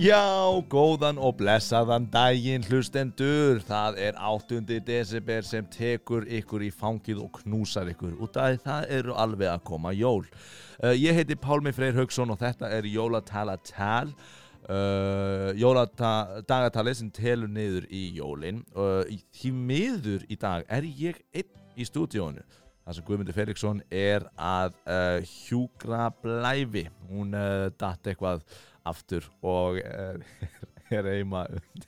Já, góðan og blessaðan daginn hlustendur. Það er 8. desember sem tekur ykkur í fangið og knúsar ykkur. Því það eru alveg að koma jól. Uh, ég heiti Pálmi Freyr Haugsson og þetta er Jólatala Tal. Uh, Jóladagatalið sem telur niður í jólinn. Uh, í- því miður í dag er ég einn í stúdíónu. Það sem Guðmundur Felixson er að uh, hjúgra blæfi. Hún uh, datt eitthvað aftur og er, er heima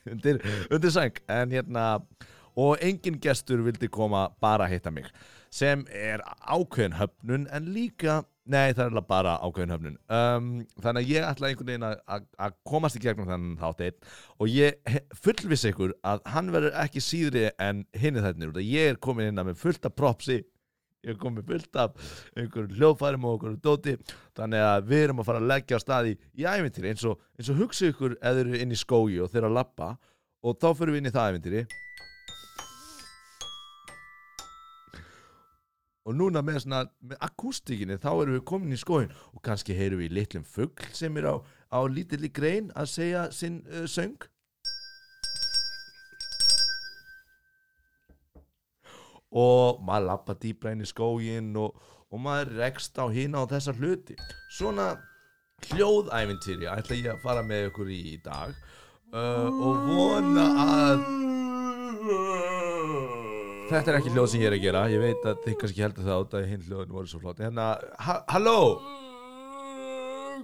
undir, undir sæng. En hérna og engin gestur vildi koma bara að hitta mig sem er ákveðin höfnun en líka, nei það er bara ákveðin höfnun. Um, þannig að ég ætla einhvern veginn að- komast í gegnum þannig þátt einn og ég fullviss ykkur að hann verður ekki síðri en þættinir út að ég er komin inn að með fullt af propsi ég er komin fullt af einhverjum hljóðfærum og einhverjum dóti. Þannig að við erum að fara að leggja á staði í ævintýri eins og, eins og hugsa ykkur eða þeir eru inn í skógi og þeir eru að lappa og þá fyrir við inn í það ævintýri. Og núna með svona með akústikinni þá erum við komin í skógin og kannski heyrum við litlum fugl sem er á, á lítilli grein að segja sinn uh, söng og maður lappa dýbra inn í skógin og, og maður rekst á hina á þessar hluti. Svona hljóðævintýri ætla ég að fara með ykkur í dag. Uh, og vona að þetta er ekki hljóð sem ég er að gera. Ég veit að þið kannski heldur það át að hinn hljóðin voru svo flott. Hérna, ha halló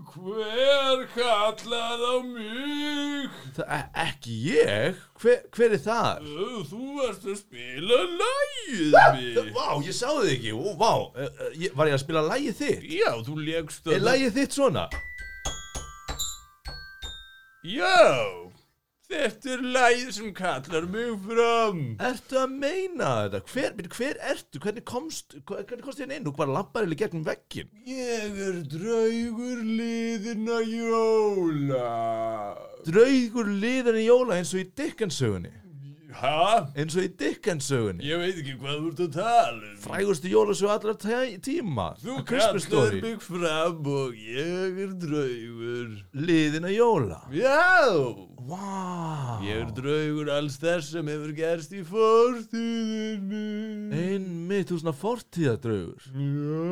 Hver kallar á mig? Það, e ekki ég hver, hver er það? Ö, Þú varst að spila lægið mitt. Vá, ég sá þið ekki, Ó, vá, ég, var ég að spila lægið þitt? Já, þú legst Er lægið þitt svona? Já, þetta er lægið sem kallar mig fram. Ertu að meina þetta? Hver, byrju, hver ertu? Hvernig komst, hvernig komst þér inn? Þú bara lappar eða gegnum veggin Ég er draugur liðina jóla. Draugur liðan í jóla eins og í Dickens-sögunni Hæ? Eins og í Dickens-sögunni Ég veit ekki hvað þú ert að tala um. Frægustu jólasögu allra tæ- tíma Þú A Christmas kallar Story. mig fram og ég er draugur. Liðin að jóla Já! Vá Ég er draugur alls þess sem hefur gerst í fortíðinu. Einmitt, þú svona fortíðadraugur Já.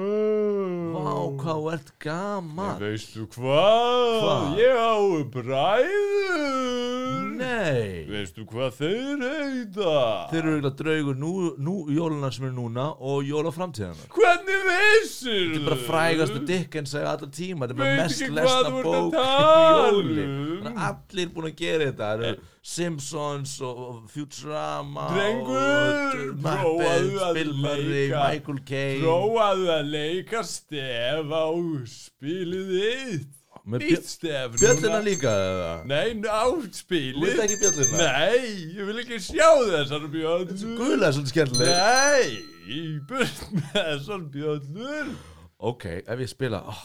Vá, hvað þú ert gaman veistu hvað? Hvað? Ég á bræður. Nei Veistu hvað þeir heita? Þeir eru eiginlega draugur nú, nú jóluna sem er núna og jólaframtíðanar Hvernig veisir Þetta er bara frægastu Dickens að allra tíma Þetta er bara mest lesna bók jóli. Þannig að Allir búin að gera þetta Það eru Simpsons og Futurama Drengur, Muppets, Bill Murray. Michael Caine Prófaðu að leika stef á spilið þitt. Stef. Bjöllina líka eða? Nei, á Þú veit ekki bjöllina? Nei, ég vil ekki sjá þessar bjöllur. Guðlega svolítið skemmtileg Nei, burt með þessar bjöllur. Ok, ef ég spila oh,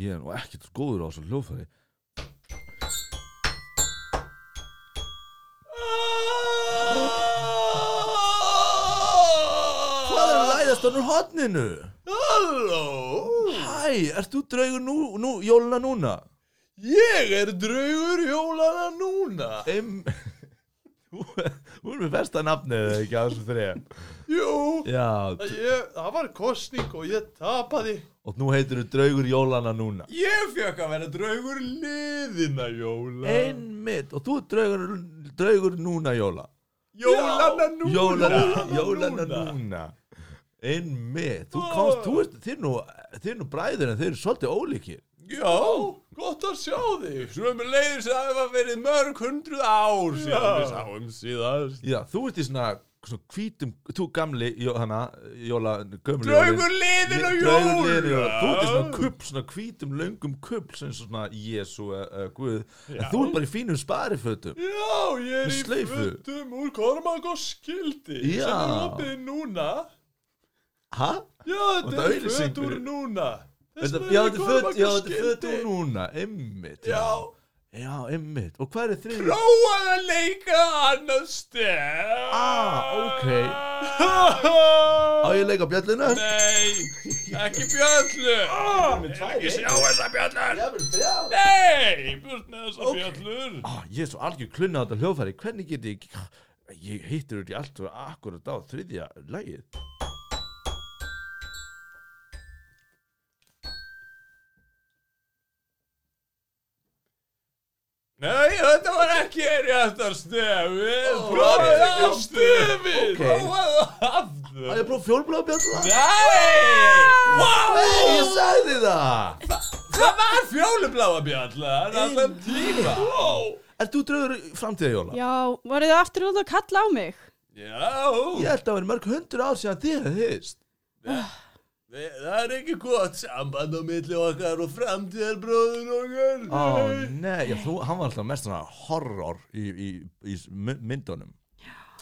Ég er nú ekkert góður á þessu hljóðfæri Hvað er að læðast hann úr hotninu? Halló, Hæ, ert þú draugur nú, nú, jóluna núna? ég er draugur jólana núna. Em, þú, þú er með besta nafnið eða ekki á þessu þrejum Jú, Já, ég, það var kostning og ég tapaði. og nú heitir þú draugur jólana núna Ég fekk að vera draugur liðina jóla. Einmitt, og þú er draugur, draugur núna jóla Jólana núna. Jólana, jólana núna Einmitt, þú komst, þú ert, þið er nú, þið er nú bræður en þið eru svolítið ólíkir Já, gott að sjá þig. Svömmu leiðis að það var verið mörg hundruð ár síðan við sáum síðast. Já, þú ert í svona, svona hvítum, þú gamli, jó, hana, jóla, gömli Draugur liðin og Draugur liðin og jóla Þú ert í svona kubb, svona hvítum, löngum kubb sem svona Jésu, uh, Guð En Já. þú ert bara í fínum sparifötum Já, ég er Með í slaufu. fötum úr Kormag og skildi Já. sem er opið núna. Hæ? Já, Þetta er föt úr núna. Þess Þetta, vegna er þetta er Kormákur föt, já, þetta er föt úr núna, einmitt Já, Já, einmitt, og hvað er þriðið? prófaði að leika annað stef. Ah, ok. Á ég leika bjölluna? Nei, ekki bjöllu. Ekki sjá þessa þrjá Nei, burt með þessa bjöllur. Á, Ég er svo algjör klunna á þetta hljóðfæri. Hvernig get ég Ég hittir út í allt og akkurat á þriðja lagið Nei, þetta var ekki réttar stefið. Prófaðu Ok. Prófaðu Á aftur. Ég að prófa fjólblá bjölluna? Nei! Ég sagði það. Það var fjólubláa bjallan allan tíma. Er þú draugur framtíðajóla? Já, voruð þið aftur út að kalla á mig? Já, Ég held að vera mörg hundur ár síðan þið hefði hist Við- það er ekki gott samband á milli okkar og framtíðarbróður okkar. Ó, nei, já, þú, hann var alltaf mest svona horror í, í, í my- myndunum.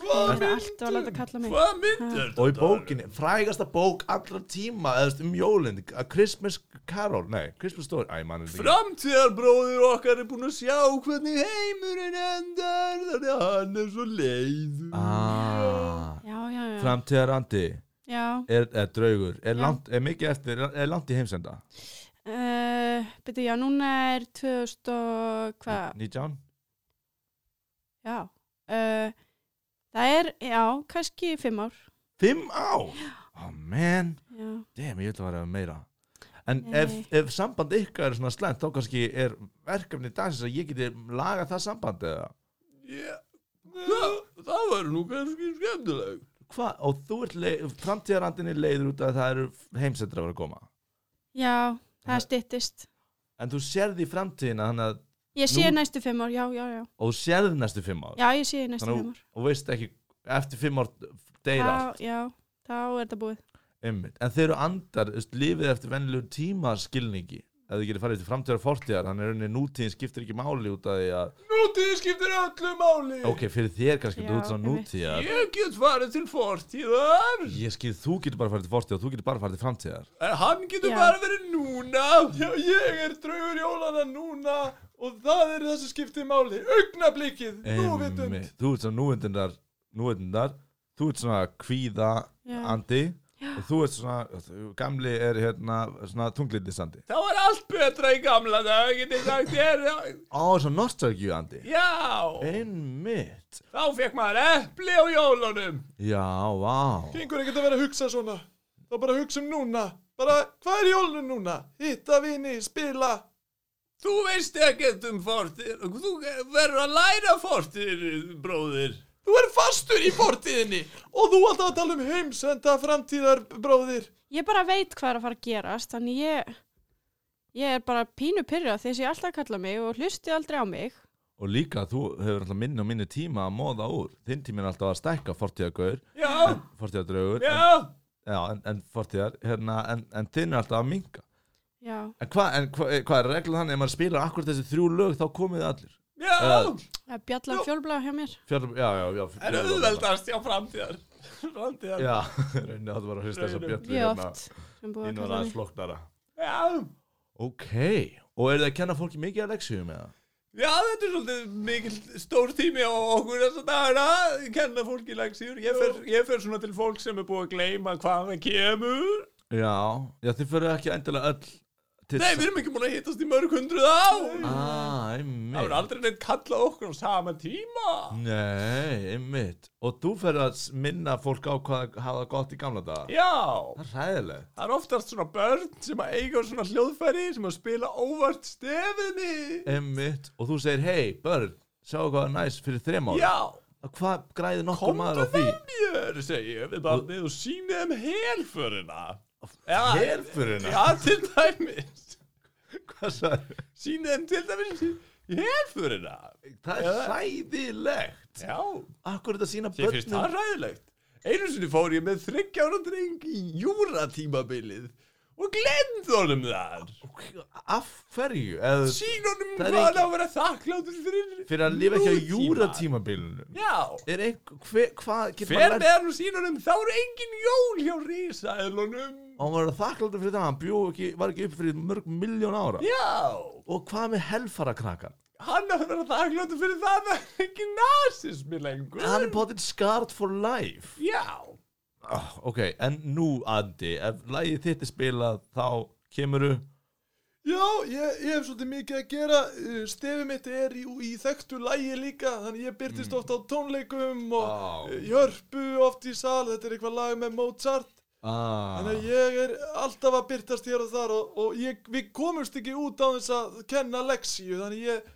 Þið eru alltaf að láta kalla mig. Hvað myndir Og í bókinni, frægasta bók allra tíma eða þú veist, um jólinn, A Christmas Carol, nei, Christmas Story, æ, mann er Framtíðarbróður okkar er búinn að sjá hvernig heimurinn endar þannig að hann er svo leið Ah, Já, já, já. framtíðarandi. Já, er, er draugur, er, langt, er mikið eftir, er, er langt í heimsenda uh, byrju, já, núna er 2000 og hvað? 19? Já. Uh, það er, já, kannski fimm ár. Fimm ár? Oh man, Já. damn, ég vil að vera meira En ef, ef samband ykkar er svona slæmt þá kannski er verkefni dagsins að ég geti lagað það samband eða Já, það, það var nú kannski skemmtilegt Hvað, og þú ert leið, framtíðarandinni leiður út að það eru heimsendur að vera að koma Já, það styttist. En þú sérði í framtíðina þannig að, Ég sé Nú- næstu fimm ár, já, já, já. og þú sérði næstu fimm ár Já, ég sé næstu Þannig fimm ár. og veist ekki, eftir fimm ár deyra Já, já, þá er þetta búið. einmitt. En þeir eru andar, lífið eftir venlegu tímaskilningi ef þið getur farið til framtíðar og fortíðar þannig er rauninni nútíðin skiptir ekki máli út af því að Nútíð skiptir öllu máli! Ok, fyrir þér kannski Já, þú ert svona einmitt. nútíðar. Ég get farið til fortíðar! Ég skil, þú getur bara farið til fortíðar og þú getur bara farið til framtíðar. En hann getur Já. bara verið núna! Já, ég er draugur jólana núna Og það er það sem skiptir máli. Augnablikkið, núvitund. Einmitt. þú ert svona núvindundar núvindundar, þú ert svona kvíða Já. andi og þú ert svona, gamli er hérna svona tunglindisandi Það var allt betra í gamla dag Get ég sagt þér. Á, svona nostalgíu andi Já, einmitt. Þá fekk maður epli á jólunum. Já, vá. Gengur ekkert að vera að hugsa svona. Þá bara hugsa um núna. Bara, hvað er jólun núna? Hitta vini, spila. Þú veist ekkert um fortíð Þú verður að læra fortíð, bróðir Þú er fastur í fortíðinni Og þú alltaf að tala um heimsenda framtíðar bróðir Ég bara veit hvað er að fara að gerast, þannig ég, ég er bara pínu pyrrað þegar ég alltaf að kalla mig og hlusti aldrei á mig. og líka þú hefur alltaf minni og minni tíma að móða úr. Þinn tími er alltaf að stækka fortíðagaur Já, fortíðadraugur já en, já, en, en fortíðar hérna, en, en þinn er alltaf að minka Já, en hvað hva, hva er reglum þannig? Ef maður spilar akkur þessi þrjú lög þá komið allir Já, það er bjallan fjólblá hjá mér. Fjör, já, já, já en auðveldast já framtíðar Framtíðar já, rauninni áttu bara að hlusta þess að oft búið að inn og kalla aðeins mig. flóknara Já, ok, og eru þið að kenna fólki mikið að leksjum eða? Já, þetta er svolítið mikil stór tími á okkur þess að dagana, kenna fólki leksíur. Ég fer, ég fer svona til fólk sem er búið að gleyma hvað það kemur. já, já þið fyrir ekki endilega öll til Nei, við erum ekki búin að hittast í mörg hundruð á. ah, Það einmitt verður aldrei neitt kallað okkur á sama tíma. Nei, einmitt Og þú fyrir að minna fólk á hvað hafa gott í gamla daga Já, Það er ræðilegt það er oftast svona börn sem að eiga svona hljóðfæri sem að spila óvart stefinni. Einmitt Og þú segir, hei, börn, sjáu hvað er næst fyrir þrem ára Já, Hvað græði nokkur komdu maður á því? með mér, segi ég við barnið og síni þeim helförina. Já, Helfurina? Já, til dæmis. Hvað sagði? Sýnið þeim til dæmis helfurina. Það er hræðilegt Já, Akkur þetta sína þið finnst það börnum ræðilegt. Einu sinni fór ég með þryggjára dreng í júratímabilið og glemd honum þar. Af hverju? Sín honum hvað ekki- að vera þakkláttur fyrir fyrir að lifa ekki á nútíma. júratímabilinu Já, Er einhver, hver, hvað getur fer maður með lært hann og sín honum þá er engin jól hjá risaðlunum. Og hann var þakkláttur fyrir það, hann bjó ekki, var ekki upp fyrir mörg miljón ára Já, Og hvað með helfara krakkan? hann að vera þakkláttur fyrir það að það er ekki nazismi lengur. Hann er potið scarred for life Já, Ah, ok, en nú Andi ef lagið þitt er spilað þá kemuru Já, ég, ég hef svolítið mikið að gera. Uh, Stefið mitt er í, í þekktu lægi líka Þannig ég byrtist oft á tónleikum Og Á. uh, jörpu oft í sal Þetta er eitthvað lag með Mozart. Ah. Þannig ég er alltaf að byrtast hér og þar Og, og ég, við komumst ekki út á þess að kenna leksíu Þannig ég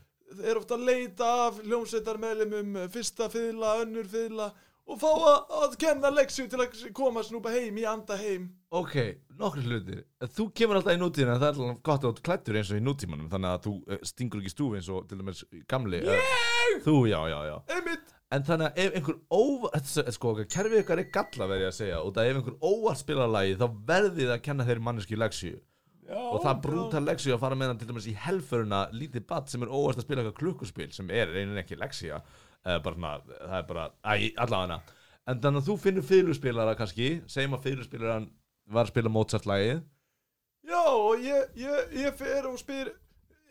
er ofta að leita af hljómsveitarmeðlumum Fyrsta fiðla, önnur fiðla Og fá að, að kenna leksíu til að koma snúpa heim í anda heim. Ok, nokkru hlutir. Þú kemur alltaf í nútíðina það er alltaf gott að þú klættur eins og í nútímanum þannig að þú eh, stingur ekki stúfi eins og til dæmis gamli Ég! Þú, já, já, já. Einmitt. En þannig að ef einhver óvart sko, kerfið ykkar er galla verið að segja. Og það ef einhver óvart spila lagi þá verðið þið að kenna þeirri manneski leksíu Já, og það brúta leksíu að fara með hann til dæmis í helföruna lítið badd sem er óvart að spila eitthvað klukkuspil sem er bara, það er bara, allavega. En þannig að þú finnur fyrirspilara kannski segjum að fyrirspilaran var að spila Mozart lagið Já, og ég, ég, ég fer og spyr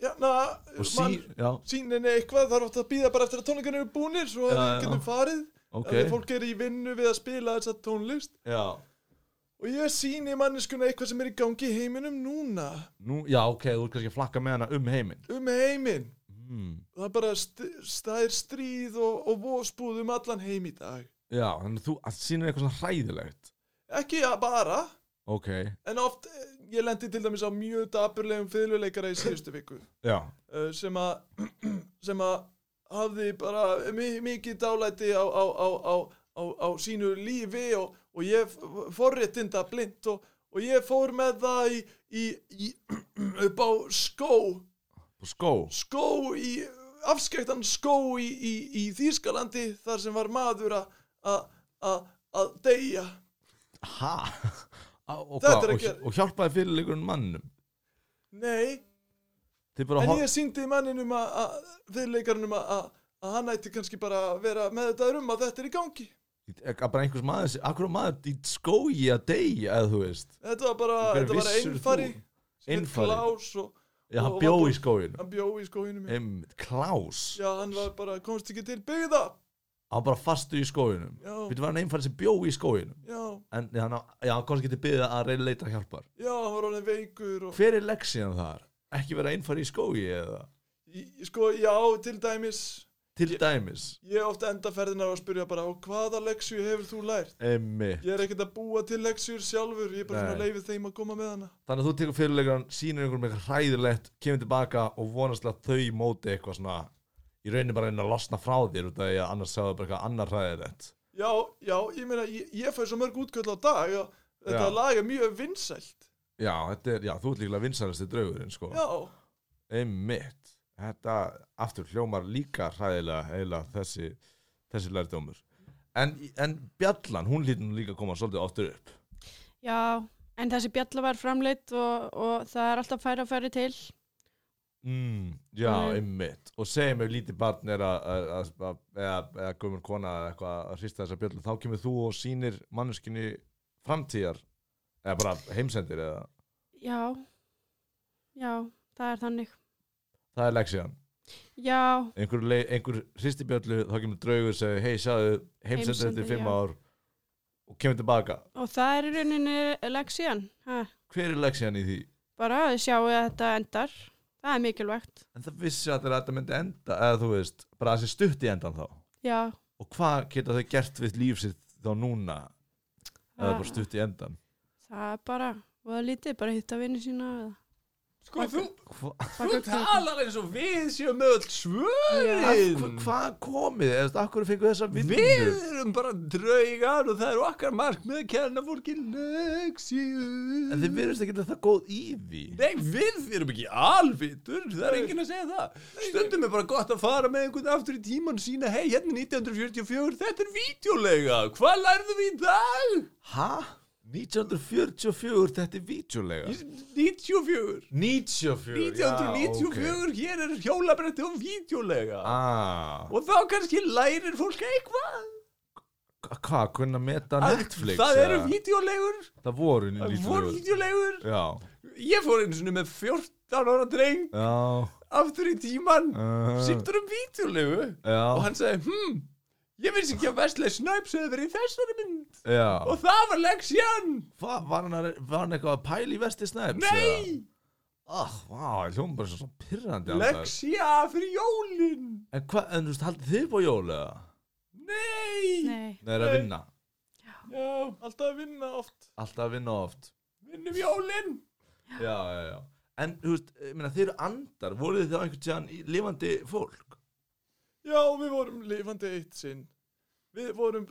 Hérna, og sí, já, síninni eitthvað, þarf oft að býða bara eftir að tónleikarnir eru búnir Svo að já. getum farið. Ok. Okay. Fólk er í vinnu við að spila þessa tónlist. Já, Og ég síni manneskuna eitthvað sem er í gangi í heiminum núna. Nú, já, ok, þú ert kannski að flakka með hana um heiminn. Um heiminn mm. Það er bara, það er stríð og, og vósbúð um allan heim í dag. Já, þannig að þú sýnir eitthvað svona hræðilegt. Ekki að bara, Ok, en oft eh, Ég lendi til dæmis á mjög dapurlegum fiðluleikara í síðustu viku. Já, uh, sem að sem að hafði bara mi mikið dálæti á, á, á, á, á, á sínu lífi og, og ég forréttinda blind og, og ég fór með það í, í, í upp á skó skó. Skó í afskektan skó í, í, í Þýskalandi þar sem var maður að- deyja. Ha? Og, og, og hjálpaði fyrirleikurinn mannum nei, bara en ég syngdi manninum að, fyrirleikarnum að, hann ætti kannski bara að vera með þetta um að þetta er í gangi. Að bara einhvers maður, akkur maður í skógi að deyja, eða þú veist? Þetta var bara, Hver þetta var Já, hann bjó í skóginum. hann bjó í skóginum já. Em, Klaus. Já, hann var bara, komst ekki til byggða? Hann bara fastu í skóginum. Já, Við var hann einfari sem bjó í skóginum? Já, En já, hann, já, hann komst ekki til byggða að reyna leita hjálpar. Já, hann var orðin veikur og, Hver er leksíðan þar? Ekki vera einfari í skógi eða? í, sko, já, til dæmis Til dæmis Ég ofta enda ferðina að spyrja bara og hvaða leksju hefur þú lært? Emmi Ég er ekkert að búa til leksjur sjálfur, ég er bara svona Nei. að leifi þeim að koma með hana Þannig að þú tekur fyrirleikaran, sýnir einhverjum eitthvað hræðilegt, kemur tilbaka og vonast að þau móti eitthvað svona í rauninni bara að reyna að losna frá þér út af því að annars sagðu bara eitthvað annar hræðilegt. Já, já, ég meina, ég, ég fæ svo mörg útköll á dag og þetta Já. lag er mjög vinsælt Já, er, já, þú ert líklega vinsarasti draugurinn, sko. Einmitt. Þetta, aftur, hljómar líka hræðilega þessi, þessi lærdómur. En, en Bjallan, hún lítur nú líka að koma svolítið oftur upp. Já, en þessi bjalla var framleitt og, og það er alltaf færi að færi til. Mm, já, Mm. einmitt. Og segjum ef lítið barn er að, eða, gömur kona eða eitthvað að hrista þessa bjöllu, þá kemur þú og sýnir manneskinni framtíðar, eða bara heimsendir eða, Já, já, það er þannig. Það er leksíðan. Já, Einhver, einhver hristi bjöllu, þá kemur draugur og segir, hei, sjáðu, Heimsendir, eftir fimm ár og kemur tilbaka. og það er í rauninni leksían. Ha, Hver er leksíðan í því? bara að sjáu að þetta endar. Það er mikilvægt. En það vissi að þetta myndi enda, eða þú veist, bara að það sé stutt í endan þá. Já, Og hvað geta þau gert við líf sitt þá núna, eða bara stutt í endan? það er bara, og það lítið, bara hitta vinni sína eða Sko, þú, þú talar eins og við séum með öll svörin. Hva- Hvað komið? Eða þú veist, akkur fengu þessa vinnu? Við erum bara draugar og það er okkar markmið að kenna fólki leksíu En þið verðist ekki það góð í því. Nei, við erum ekki alvitur, það er enginn að segja það. Stundum er bara gott að fara með einhvern aftur í tíman og sína Hei, hérna er 1944, þetta er vídeolega, hvað lærðum við í dag? Hæ? 1944, þetta er vítjulega 94 94 1994, hér er hjólabretti og vídeolega Ah, Og þá kannski lærir fólk eitthvað. Hvað, kunna meta Að Netflix? Það eru eða? vídeolegur, Það voru það voru vídeolegur vídeolegur Já, Ég fór einu sinni með 14 ára dreng já. aftur í tíman uh, Sýttur um vídeolegu Já. Og hann segi, hm, Ég vissi ekki að Wesley Snipes hefði verið í þessari mynd Já. Og það var leksjan Hva, var, hann, að- var hann eitthvað að pæla í vesti snæps? Nei, Ah, vá, ég hljóma bara svo svona pyrrandi alltaf. leksja fyrir jólin. En hvað, en þú veist, haldið þið på jól eða? Nei! Nei, Nei, er að Nei. vinna. Já, Alltaf að vinna oft. Alltaf að vinna oft. Vinnum jólin. Já, já, já. En, þú veist, ég meina, þið eru andar. Voruð þið þá einhvern tíðan í lifandi fólk? Já, við vorum lifandi eitt sinn. Við vorum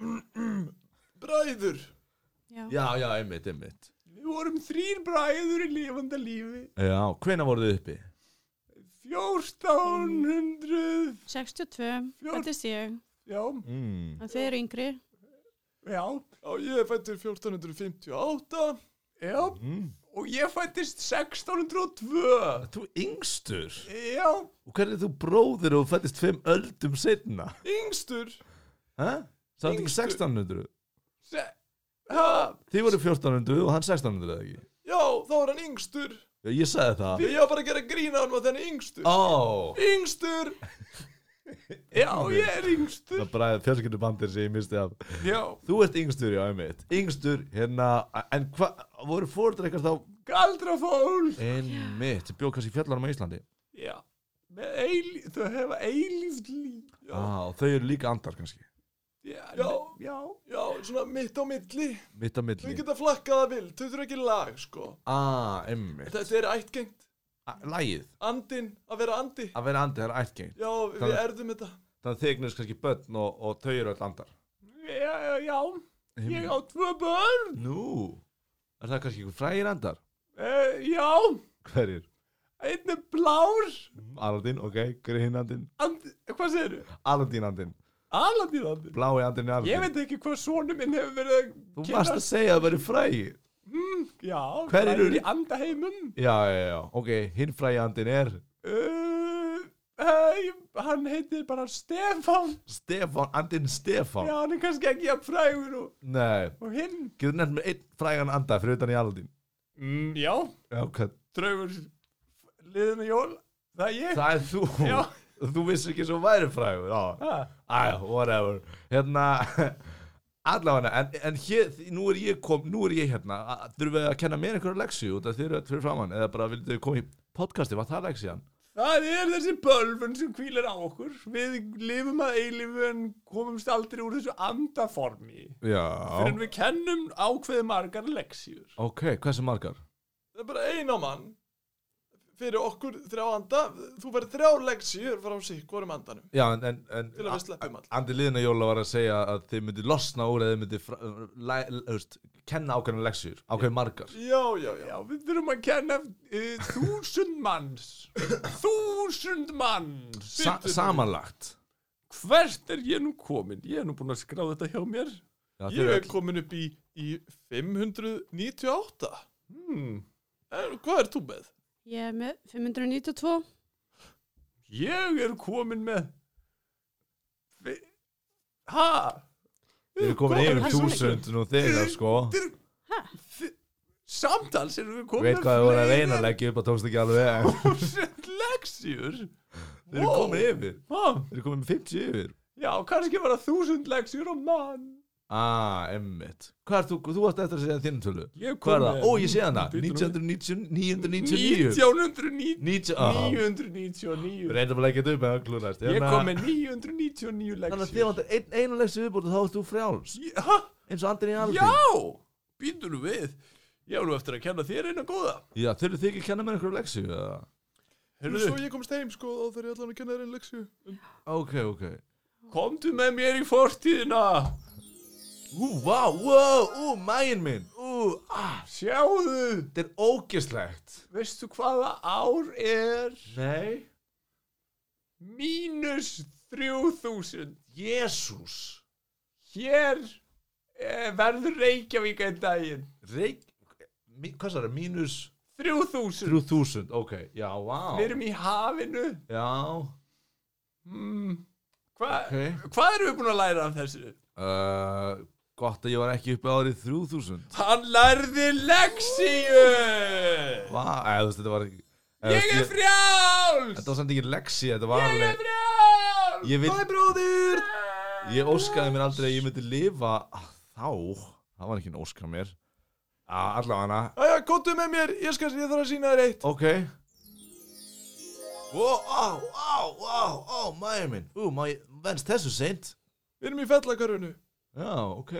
bræður já. Já, já, einmitt, einmitt Við vorum þrýr bræður í lifanda lífi Já, hvena voruð þið uppi? 1400 62, Fjórn- fættist ég Já, Mm. en þeir eru yngri já, Já, ég er fættur 1458 já Mm. Og ég fættist 1602 Þú yngstur Já, Og hver er þú bróðir og fættist fimm öldum setna? Yngstur Hæ? Sá þetta ekki Yngstur. 1600? Þið voru 1400 og hann 1600 eða ekki? Já, þá er hann yngstur. Já, ég sagði það. Ég var bara að gera grína hann og þenni yngstur. Ó. Yngstur. Já, ég er yngstur. Það bara fjölskyldubandir sem ég misti af. Já, Þú ert yngstur, já, einmitt Yngstur, hérna En hvað, voru fóruður eitthvað þá galdrafólk Einmitt, sem bjóð kannski í fjallanum á Íslandi? Já, eilí, þau hefa eilíft líf. Já, ah, Og þau eru líka andar kannski Já, Já. já. svona mitt á milli. Mitt á milli. Geta flakkað að vild, þau þurfa ekki lag, sko. Ah, einmitt. Þetta er ættgengt. Lægið, Andinn, að vera andi. Að vera andi, það er ættgengt. Já, við Þannig- erðum þetta. Þannig að þið eignast kannski börn og, og þau eru öll andar. Já, já, já, ég á tvö börn. Nú, er það kannski einhver frægir andar? uh, Já, Hverjir? einn er blár. Aladín, ok, grín andin and, Hvað segirðu? Aladín andin, Aladín andin blái andin er Ég veit ekki hvað sonu minn hefur verið að Þú varst að segja að það væri frægir mm, Já, Hverjir frægir eru- í andaheimum. Já, já, já, ok, hinn frægi andin er? Uh, uh, Hann heitir bara Stefán. Stefán, andin Stefán. Já, hann er kannski ekki að frægur og, Nei, og hinn. Getur nefnt með einn frægan anda fyrir utan í Aladín mm, Já, Já, hvað, draugur liðina jól. Það er ég. Það er þú. Já, Þú vissir ekki svo væri frægur Æja, whatever. Hérna Allavega, en, en hér, nú er ég kom Nú er ég hérna, þurfum við að kenna mér einhverja leksju út af öll fyrir framann Eða bara þið koma í podcasti, var það leksjan? það er þessi bölvun sem hvílir á okkur. Við lifum að eilifu en komumst aldrei úr þessu andaformi Já. Fyrir en við kennum ákveði margar leksjur Ok, hversu margar? Það er bara ein á mann Fyrir okkur þrjá anda. Þú verður þrjá leksíur frá sig Hvorum andanum. Já, en, en, en Til að við sleppum all Andi liðina jóla var að segja að þið myndi losna úr eða þið myndi fra, læ, veist, kenna ákveðna leksjur, ákveð margar. Já, já, já. Já, við þurfum að kenna uh, þúsund manns. Þúsund manns. Sa Samanlagt. Hvert er ég nú komin? Ég er nú búin að skrá þetta hjá mér. Já, Ég er komin upp í, í 598 hmm. en, Hvað er þú með? Ég er með 592 Ég er komin með Vi- Ha? Þið eru komin yfir það þúsund nú þegar sko. Samtals erum við komin Veit hvað þið voru að reyna að leggja upp og tókst ekki alveg. En Þúsund leksjur Þið eru komin yfir. Ha? Þið eru komin með 50 yfir. Já, kannski var það þúsund leksjur á mann Ah, emmitt Hvað er þú, þú varst eftir að segja þinn tölu? Ég Hvað er það? með- Ó, ég sé hana. Bíddu nú. 1999 1999 90 ah. 999 Reyndum að leggja þetta upp með að klúnast Ég kom með 999 Þannig að þið leksjur vantar ein, einu leksu viðbúrt og þá ert þú frjáls. Já, eins og andin í alveg já! Býtur nú við. Ég á nú eftir að kenna þér eina góða. Já, þurfið þið ekki að kenna mér einhverju leksu eða? Svo ég komst heim sko og ég allan að kenna þér einn leksíu Ok, ok. Komdu með mér í fortíðina Ú, vá, wow, ú, mægin minn. Ú, ah, Sjáðu. Þetta er ógislegt Veistu hvaða ár er? Nei. Mínus 3000 Jésús Hér eh, verður Reykjavík einn daginn. Mi, hvað sagði, mínus 3000 3000, ok, já, vá. Við erum í hafinu. Já, hmm. Hva, ok. Hvað erum við búin að læra af þessu? uh, Gott að ég var ekki uppi árið 3000 Hann lærði leksíu Vá, eða þú veist, þetta var ekki Ég er frjáls! Þetta var samt ekki leksi, þetta var Ég er frjáls! Ég vil, Bæ bróðir! Ég óskaði mér aldrei að ég myndi lifa þá. Það var ekki en óskað mér. Allavega. Æja, kóttu með mér, ég skal ég þarf að sína þér eitt. Ok. Ó, á, á, á, á, maður minn. Ú, maður venst þessu seint? Við erum í fellakörfunu Já, ok.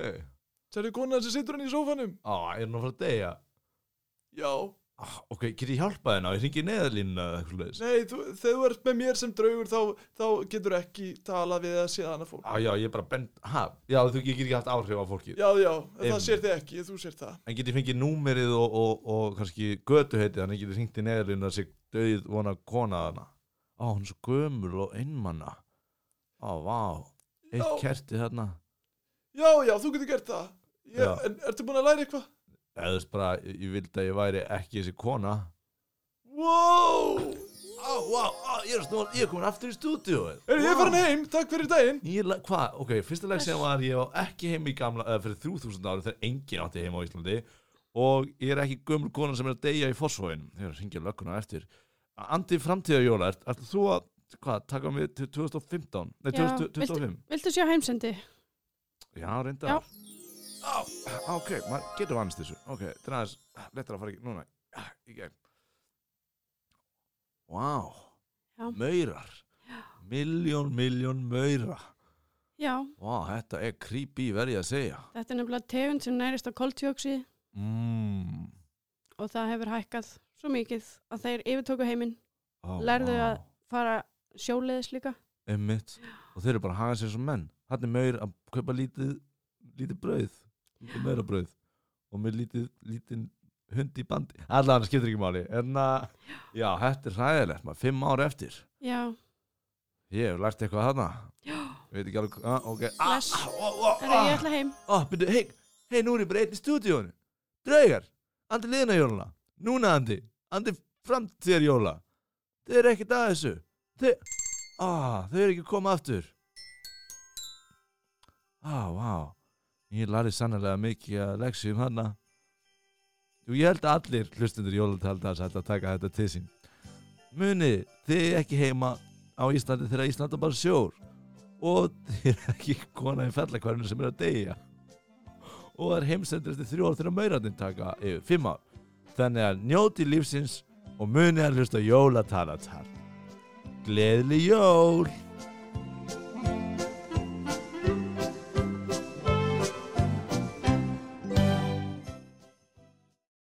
Sérðu konan sem situr hann í sófanum? Á, er hann að fara að deyja? Já. Ah, Ok, get ég hjálpað hennar? Ég ringi neðarlínu eða eitthvað leiðis Nei, þú, þegar þú ert með mér sem draugur þá, þá getur ekki tala við að sé annað fólk. Á, já, ég er bara bend Ha, já, þú ég get ekki haft áhrif á fólki Já, já, en það sér þið ekki, þú sér það. En get ég fengið númerið og, og, og kannski götuheitið Þannig get ég ringt í neðarlínu að sig döið vona kona þarna. Á, hún er svo gömul og einmanna Á, vá. Eitt kerti þarna Já, já, þú getur gert það. Ég. En ertu búin að læra eitthvað? Eða þú veist bara, ég ég vildi að ég væri ekki þessi kona. Wow! Á, vá, á, ég er, snúl, ég er komin aftur í stúdíóið Er ég farin heim, takk fyrir daginn. Ég, hvað, ok, fyrsta leg sem var ég var ekki heim í gamla, eða fyrir 3000 ári þegar enginn átti heim á Íslandi. Og ég er ekki gömul kona sem er að deyja í fósfóin þegar hringja lögguna á eftir. Andi framtíðarjóla, ert, ert þú að, hvað, taka mig til 2015, nei, Já, 2025 Viltu sjá heimsendi? Já, reynda Já. Á, ok, maður getur vannst þessu. Ok, þetta er aðeins, lettur að fara ekki, núna í gegn. Vá, Já. maurar. Miljón, miljón maura. Já, Vá, þetta er creepy verið að segja. Þetta er nefnilega tegund sem nærist á koltjóksið mm. og það hefur hækkað svo mikið að þeir yfirtóku heiminn, Ó, Lærðu vá. að- fara sjóleiðis líka. Einmitt. Og þeir eru bara að haga sér sem menn Hann er maur að kaupa lítið Lítið brauð. Lítið maurabrauð Og með lítið, lítið hund í bandi. Allan, það skiptir ekki máli. En að, já, þetta er hræðilegt maður. Fimm ár eftir. Já, Ég hef lært eitthvað þarna. Já, Ég veit ekki alveg, ah, ok. Ah, ah, oh, oh, er ég ætla heim. ah, byrju, hei, hei, nú er ég bara einn í stúdíónu Draugar, andi liðna jóluna Núna andi, andi framtíðar jóla Þau eru ekkert að þessu. Þau, ah, þau eru ekki að koma aftur Ah, vá. Ég lærði sannlega mikið að leksjum hana Jú, ég held að allir hlustundur jólataldas ætla að taka þetta til sín. Muni, þið ekki heima á Íslandi þegar Ísland er bara sjór. Og þið er ekki kona í fellakvarinu sem er að deyja. Og það er heimsendur eftir þrjú ár þegar maurarnir taka yfir fimm ár. Þannig að njóti lífsins og muni að hlusta jólatalatal Gleðli jól